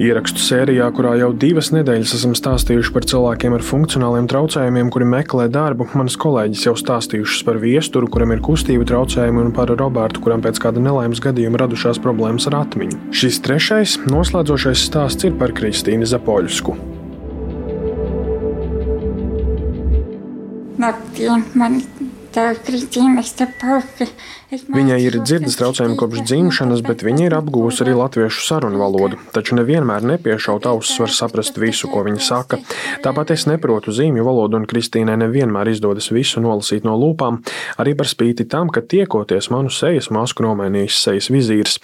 Ierakstu sērijā, kurā jau divas nedēļas esam stāstījuši par cilvēkiem ar funkcionāliem traucējumiem, kuri meklē darbu, manas kolēģis jau stāstījušas par viesturu, kuram ir kustību traucējumi, un par Robertu, kuram pēc kāda nelaimes gadījuma radušās problēmas ar atmiņu. Šis trešais, noslēdzošais stāsts ir par Kristīnu Zapoļsku. Labdien, man. Viņai ir dzirdes traucējumi kopš dzimšanas, bet viņa ir apgūusi arī latviešu sarunu valodu. Taču nevienmēr nepiešaut ausis var saprast visu, ko viņa saka. Tāpat es neprotu zīmju valodu, un Kristīnai nevienmēr izdodas visu nolasīt no lūpām, arī par spīti tam, ka tiekoties manu sejas masku nomainījis sejas vizīrs.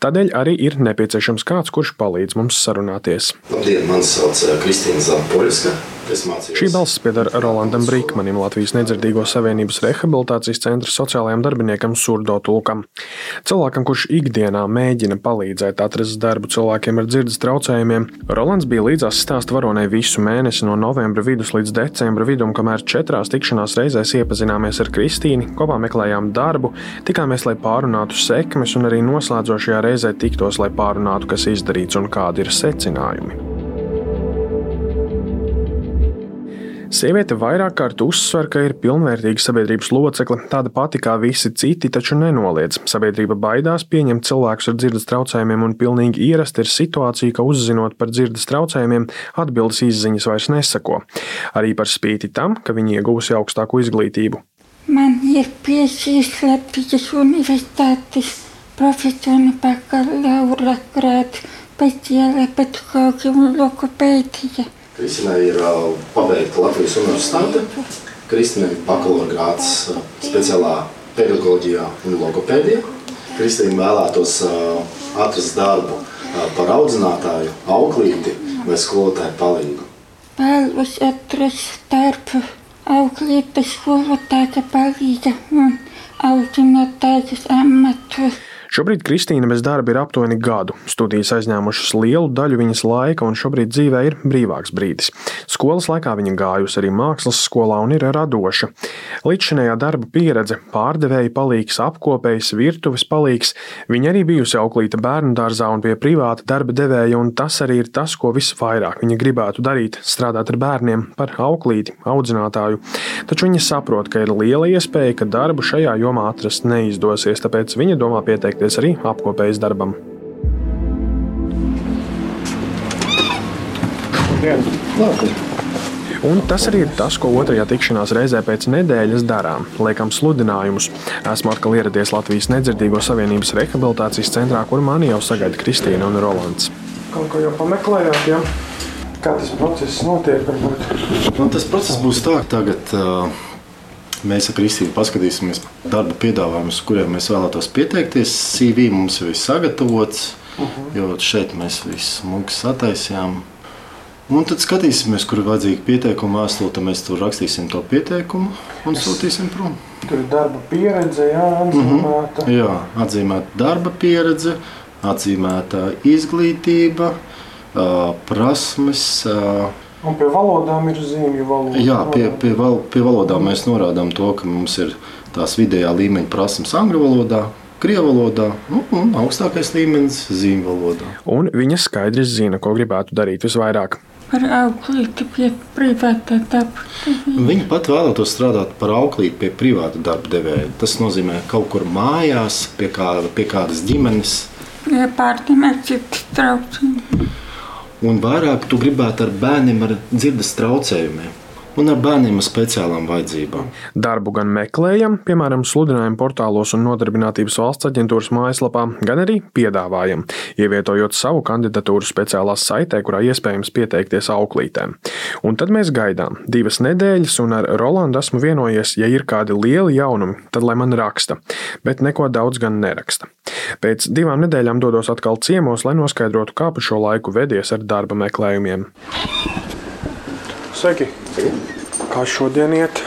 Tādēļ arī ir nepieciešams kāds, kurš palīdz mums sarunāties. Labdien, mani sauc eh, Kristīna Zapoļska. Šī balss pieder Rolandam Brīkmanim, Latvijas Nedzirdīgo savienības rehabilitācijas centra sociālajiem darbiniekam Surdo Tulkam. Cilvēkam, kurš ikdienā mēģina palīdzēt atrast darbu cilvēkiem ar dzirdes traucējumiem, Rolands bija līdzās stāstu varonai visu mēnesi no novembra vidus līdz decembra vidum, kamēr četrās tikšanās reizēs iepazināmies ar Kristīnu, kopā meklējām darbu, tikāmies, lai pārunātu sekmes un arī noslēdzošajā reizē tiktos, lai pārunātu, kas izdarīts un kādi ir secinājumi. Sieviete vairāk kārt uzsver, ka ir pilnvērtīga sabiedrības locekle, tāda pati kā visi citi, taču nenoliedz. Sabiedrība baidās pieņemt cilvēkus ar dzirdes traucējumiem, un pilnīgi ierasta ir situācija, ka uzzinot par dzirdes traucējumiem, atbildes izziņas vairs nesako. Arī par spīti tam, ka viņi iegūsi augstāku izglītību. Man ir piešķirts Latvijas Universitātes profesora bakalaura grāds pēc ielē pedagoģija un lokopēdija. Kristīnai ir pabeigta Latvijas universitāte. Kristīnai ir bakalaura grāts speciālā pedagoģijā un logopēdijā. Kristīna vēlētos atrast darbu par audzinātāju, auklīti vai skolotāju palīgu. Vēlos atrast darbu auklītes skolotāja palīga un audzinātājas amatu. Šobrīd Kristīna bez darba ir aptuveni gadu. Studijas aizņēmušas lielu daļu viņas laika, un šobrīd dzīvē ir brīvāks brīdis. Skolas laikā viņa gājusi arī mākslas skolā un ir radoša. Līdzšinējā darba pieredze, pārdevēja palīgs, apkopējs, virtuves palīgs. Viņa arī bijusi auklīta bērnu dārzā un pie privāta darba devēja, un tas arī ir tas, ko visvairāk viņa gribētu darīt - strādāt ar bērniem, par auklīti, audzinātāju. Taču viņa saprot, ka ir liela iespēja, ka darbu šajā jomā atrast neizdosies, tāpēc viņa domā pieteikties pieteikties arī apkopējas darbam. Un tas arī ir tas, ko otrajā tikšanās reizē pēc nedēļas darām. Liekam sludinājumus. Esmu atkal ieradies Latvijas Nedzirdīgo savienības rehabilitācijas centrā, kur mani jau sagaida Kristīna un Rolands. Kaut ko jau pameklējāt, ja? Kā tas process notiek? Varbūt? Nu, tas process būs tā, ka tagad uh, Mēs ar Kristīnu paskatīsimies darba piedāvājumus, kuriem mēs vēlētos pieteikties. CV mums jau ir sagatavots, uh -huh. jo šeit mēs visu smuki sataisījām. Un tad skatīsimies, kur ir vajadzīga pieteikuma vēstule. Tad mēs tur rakstīsim to pieteikumu un es... sūtīsim prom. Tur ir darba pieredze, jā, atzīmēta. Uh -huh. Jā, atzīmēta darba pieredze, atzīmēta izglītība, prasmes. Un pie valodām ir zīmju valoda. Jā, pie, pie, val, pie valodām mēs norādām to, ka mums ir tās vidējā līmeņa prasības angļu valodā. Krievu valodā nu, un augstākais līmenis zīmju valodā. Un viņa skaidri zina, ko gribētu darīt visvairāk. Par auklīti pie privāta darba. Viņa pat vēlētos strādāt par auklīti pie privāta darba devēja. Tas nozīmē kaut kur mājās, pie, kā, pie kādas ģimenes. Ja pārdim ar citu traucījumu un vairāk tu gribētu ar bērniem ar dzirdes traucējumiem. Un ar bērniem ar speciālām vajadzībām. Darbu gan meklējam, piemēram, sludinājumu portālos un Nodarbinātības valsts aģentūras mājaslapā, gan arī piedāvājam, ievietojot savu kandidatūru speciālā saitē, kurā iespējams pieteikties auklītēm. Un tad mēs gaidām divas nedēļas, un ar Rolandu esmu vienojies, ja ir kādi lieli jaunumi, tad lai man raksta, bet neko daudz gan neraksta. Pēc divām nedēļām dodos atkal ciemos, lai noskaidrotu, kā pa šo laiku vedies ar darba meklējumiem. Sveiki! Kā šodien iet?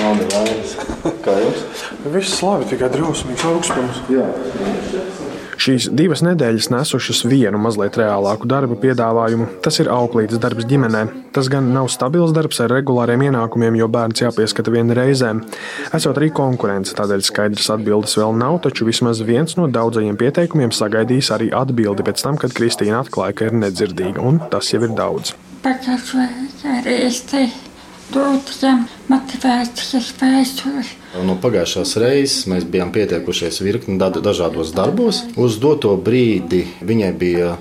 Labi, vairs. Kā jums? Viss labi, tikai drausmīgs augstums. Jā. Šīs divas nedēļas nesušas vienu mazliet reālāku darba piedāvājumu. Tas ir auklītes darbs ģimenē. Tas gan nav stabils darbs ar regulāriem ienākumiem, jo bērns jāpieskata viena reizēm. Esot arī konkurence, tādēļ skaidrs atbildes vēl nav, taču vismaz viens no daudzajiem pieteikumiem sagaidīs arī atbildi pēc tam, kad Kristīna atklāja, ka ir nedzirdīga, un tas jau ir daudz. Pagājušajā reizē dot viņam motivācijas vēstuli. No pagājušās reizes mēs bijām pieteikušies virkni da- dažādos darbos. Uz doto brīdi viņai bija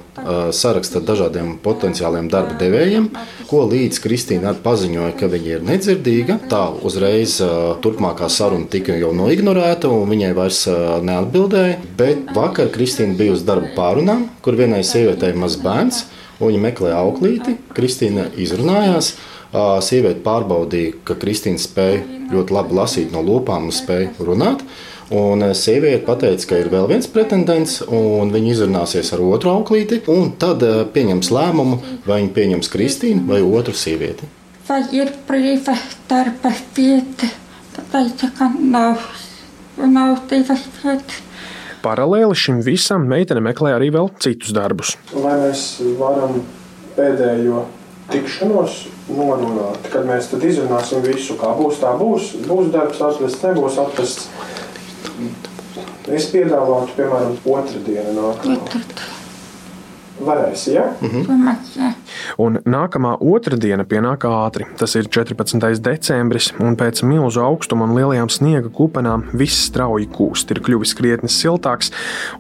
saraksts ar dažādiem potenciāliem darba devējiem, ko līdz Kristīna arī paziņoja, ka viņa ir nedzirdīga. Tā uzreiz turpmākā saruna tika jau noignorēta, un viņai vairs neatbildēja. Bet vakar Kristīna bija uz darba pārunām, kur vienai sievietei ir mazs bērns, un viņa meklēja auklīti. Kristīna izrunājās. Ā, Sieviete pārbaudīja, ka Kristīna spēja ļoti labi lasīt no lūpām un spēja runāt. Un ā, sieviete pateica, ka ir vēl viens pretendents, un viņi izrunāsies ar otru auklīti. un Tad ā, pieņems lēmumu, vai viņi pieņems Kristīnu vai otru sievieti. Vai ir brīva darba vieta? Teica, ka nav, nav divas vietas. Paralēli šim visam meitene meklē arī vēl citus darbus. Vai mēs varam pēdējo tikšanos norunāt, kad mēs tad izrunāsim visu, kā būs, tā būs. Būs darbs atrasts, nebūs atrasts. Es piedāvātu, piemēram, otrdienu nākamā. Varēs, ja? Jā. Un nākamā otrdiena pienāk ātri. Tas ir 14. decembris, un pēc milzu augstuma un lielajām sniega kupenām viss strauji kūst. Ir kļuvis krietni siltāks,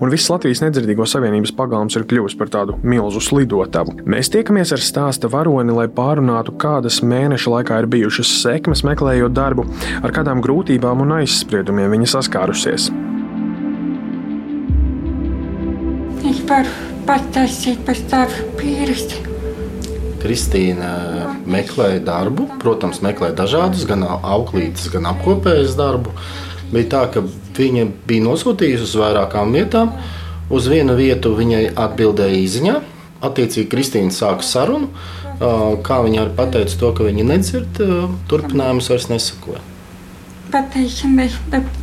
un viss Latvijas nedzirdīgo savienības pagalms ir kļuvis par tādu milzu slidotavu. Mēs tiekamies ar stāsta varoni, lai pārunātu, kādas mēneša laikā ir bijušas sekmes meklējot darbu, ar kādām grūtībām un aizspriedumiem viņa saskārusies. Es varu pastāstīt par savu pieredzi. Kristīna meklēja darbu, protams, meklēja dažādus, gan auklītes, gan apkopējas darbu. Bija tā, ka viņa bija nosūtījusi uz vairākām vietām. Uz vienu vietu viņai atbildēja īsiņā. Attiecīgi, Kristīna sāka sarunu. Kā viņa arī pateica to, ka viņa nedzird, turpinājums vairs nesakoja. Pateicami,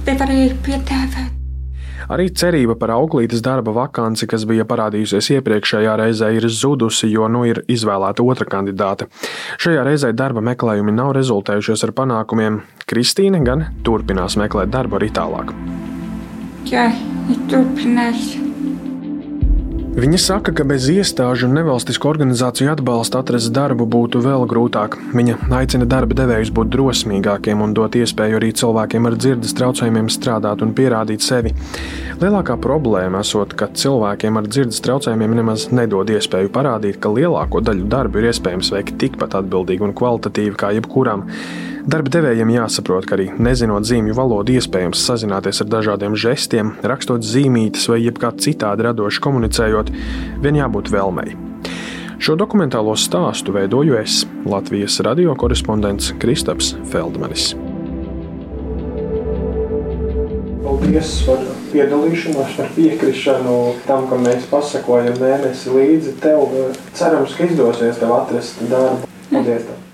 nevarēju piedāvāt. Arī cerība par auklītes darba vakanci, kas bija parādījusies iepriekšējā reizē, ir zudusi, jo nu ir izvēlēta otra kandidāte. Šajā reizē darba meklējumi nav rezultējušies ar panākumiem. Kristīne gan turpinās meklēt darbu arī tālāk. Jā, es turpināšu. Viņa saka, ka bez iestāžu un nevalstisku organizāciju atbalsta atrast darbu būtu vēl grūtāk. Viņa aicina darba devējus būt drosmīgākiem un dot iespēju arī cilvēkiem ar dzirdes traucējumiem strādāt un pierādīt sevi. Lielākā problēma esot, ka cilvēkiem ar dzirdes traucējumiem nemaz nedod iespēju parādīt, ka lielāko daļu darbu ir iespējams veikt tikpat atbildīgi un kvalitatīvi kā jebkuram. Darba devējiem jāsaprot, ka arī nezinot zīmju valodu, iespējams sazināties ar dažādiem žestiem, rakstot zīmītes vai jebkā citādi radoši komunicējot, vien jābūt vēlmei. Šo dokumentālo stāstu veidoju es, Latvijas radio korespondents Kristaps Feldmanis. Paldies par piedalīšanos, par piekrišanu tam, ka mēs pasakojam mēnesi līdzi tev. Cerams, ka izdosies tev atrast darbu. Paldies! Tev.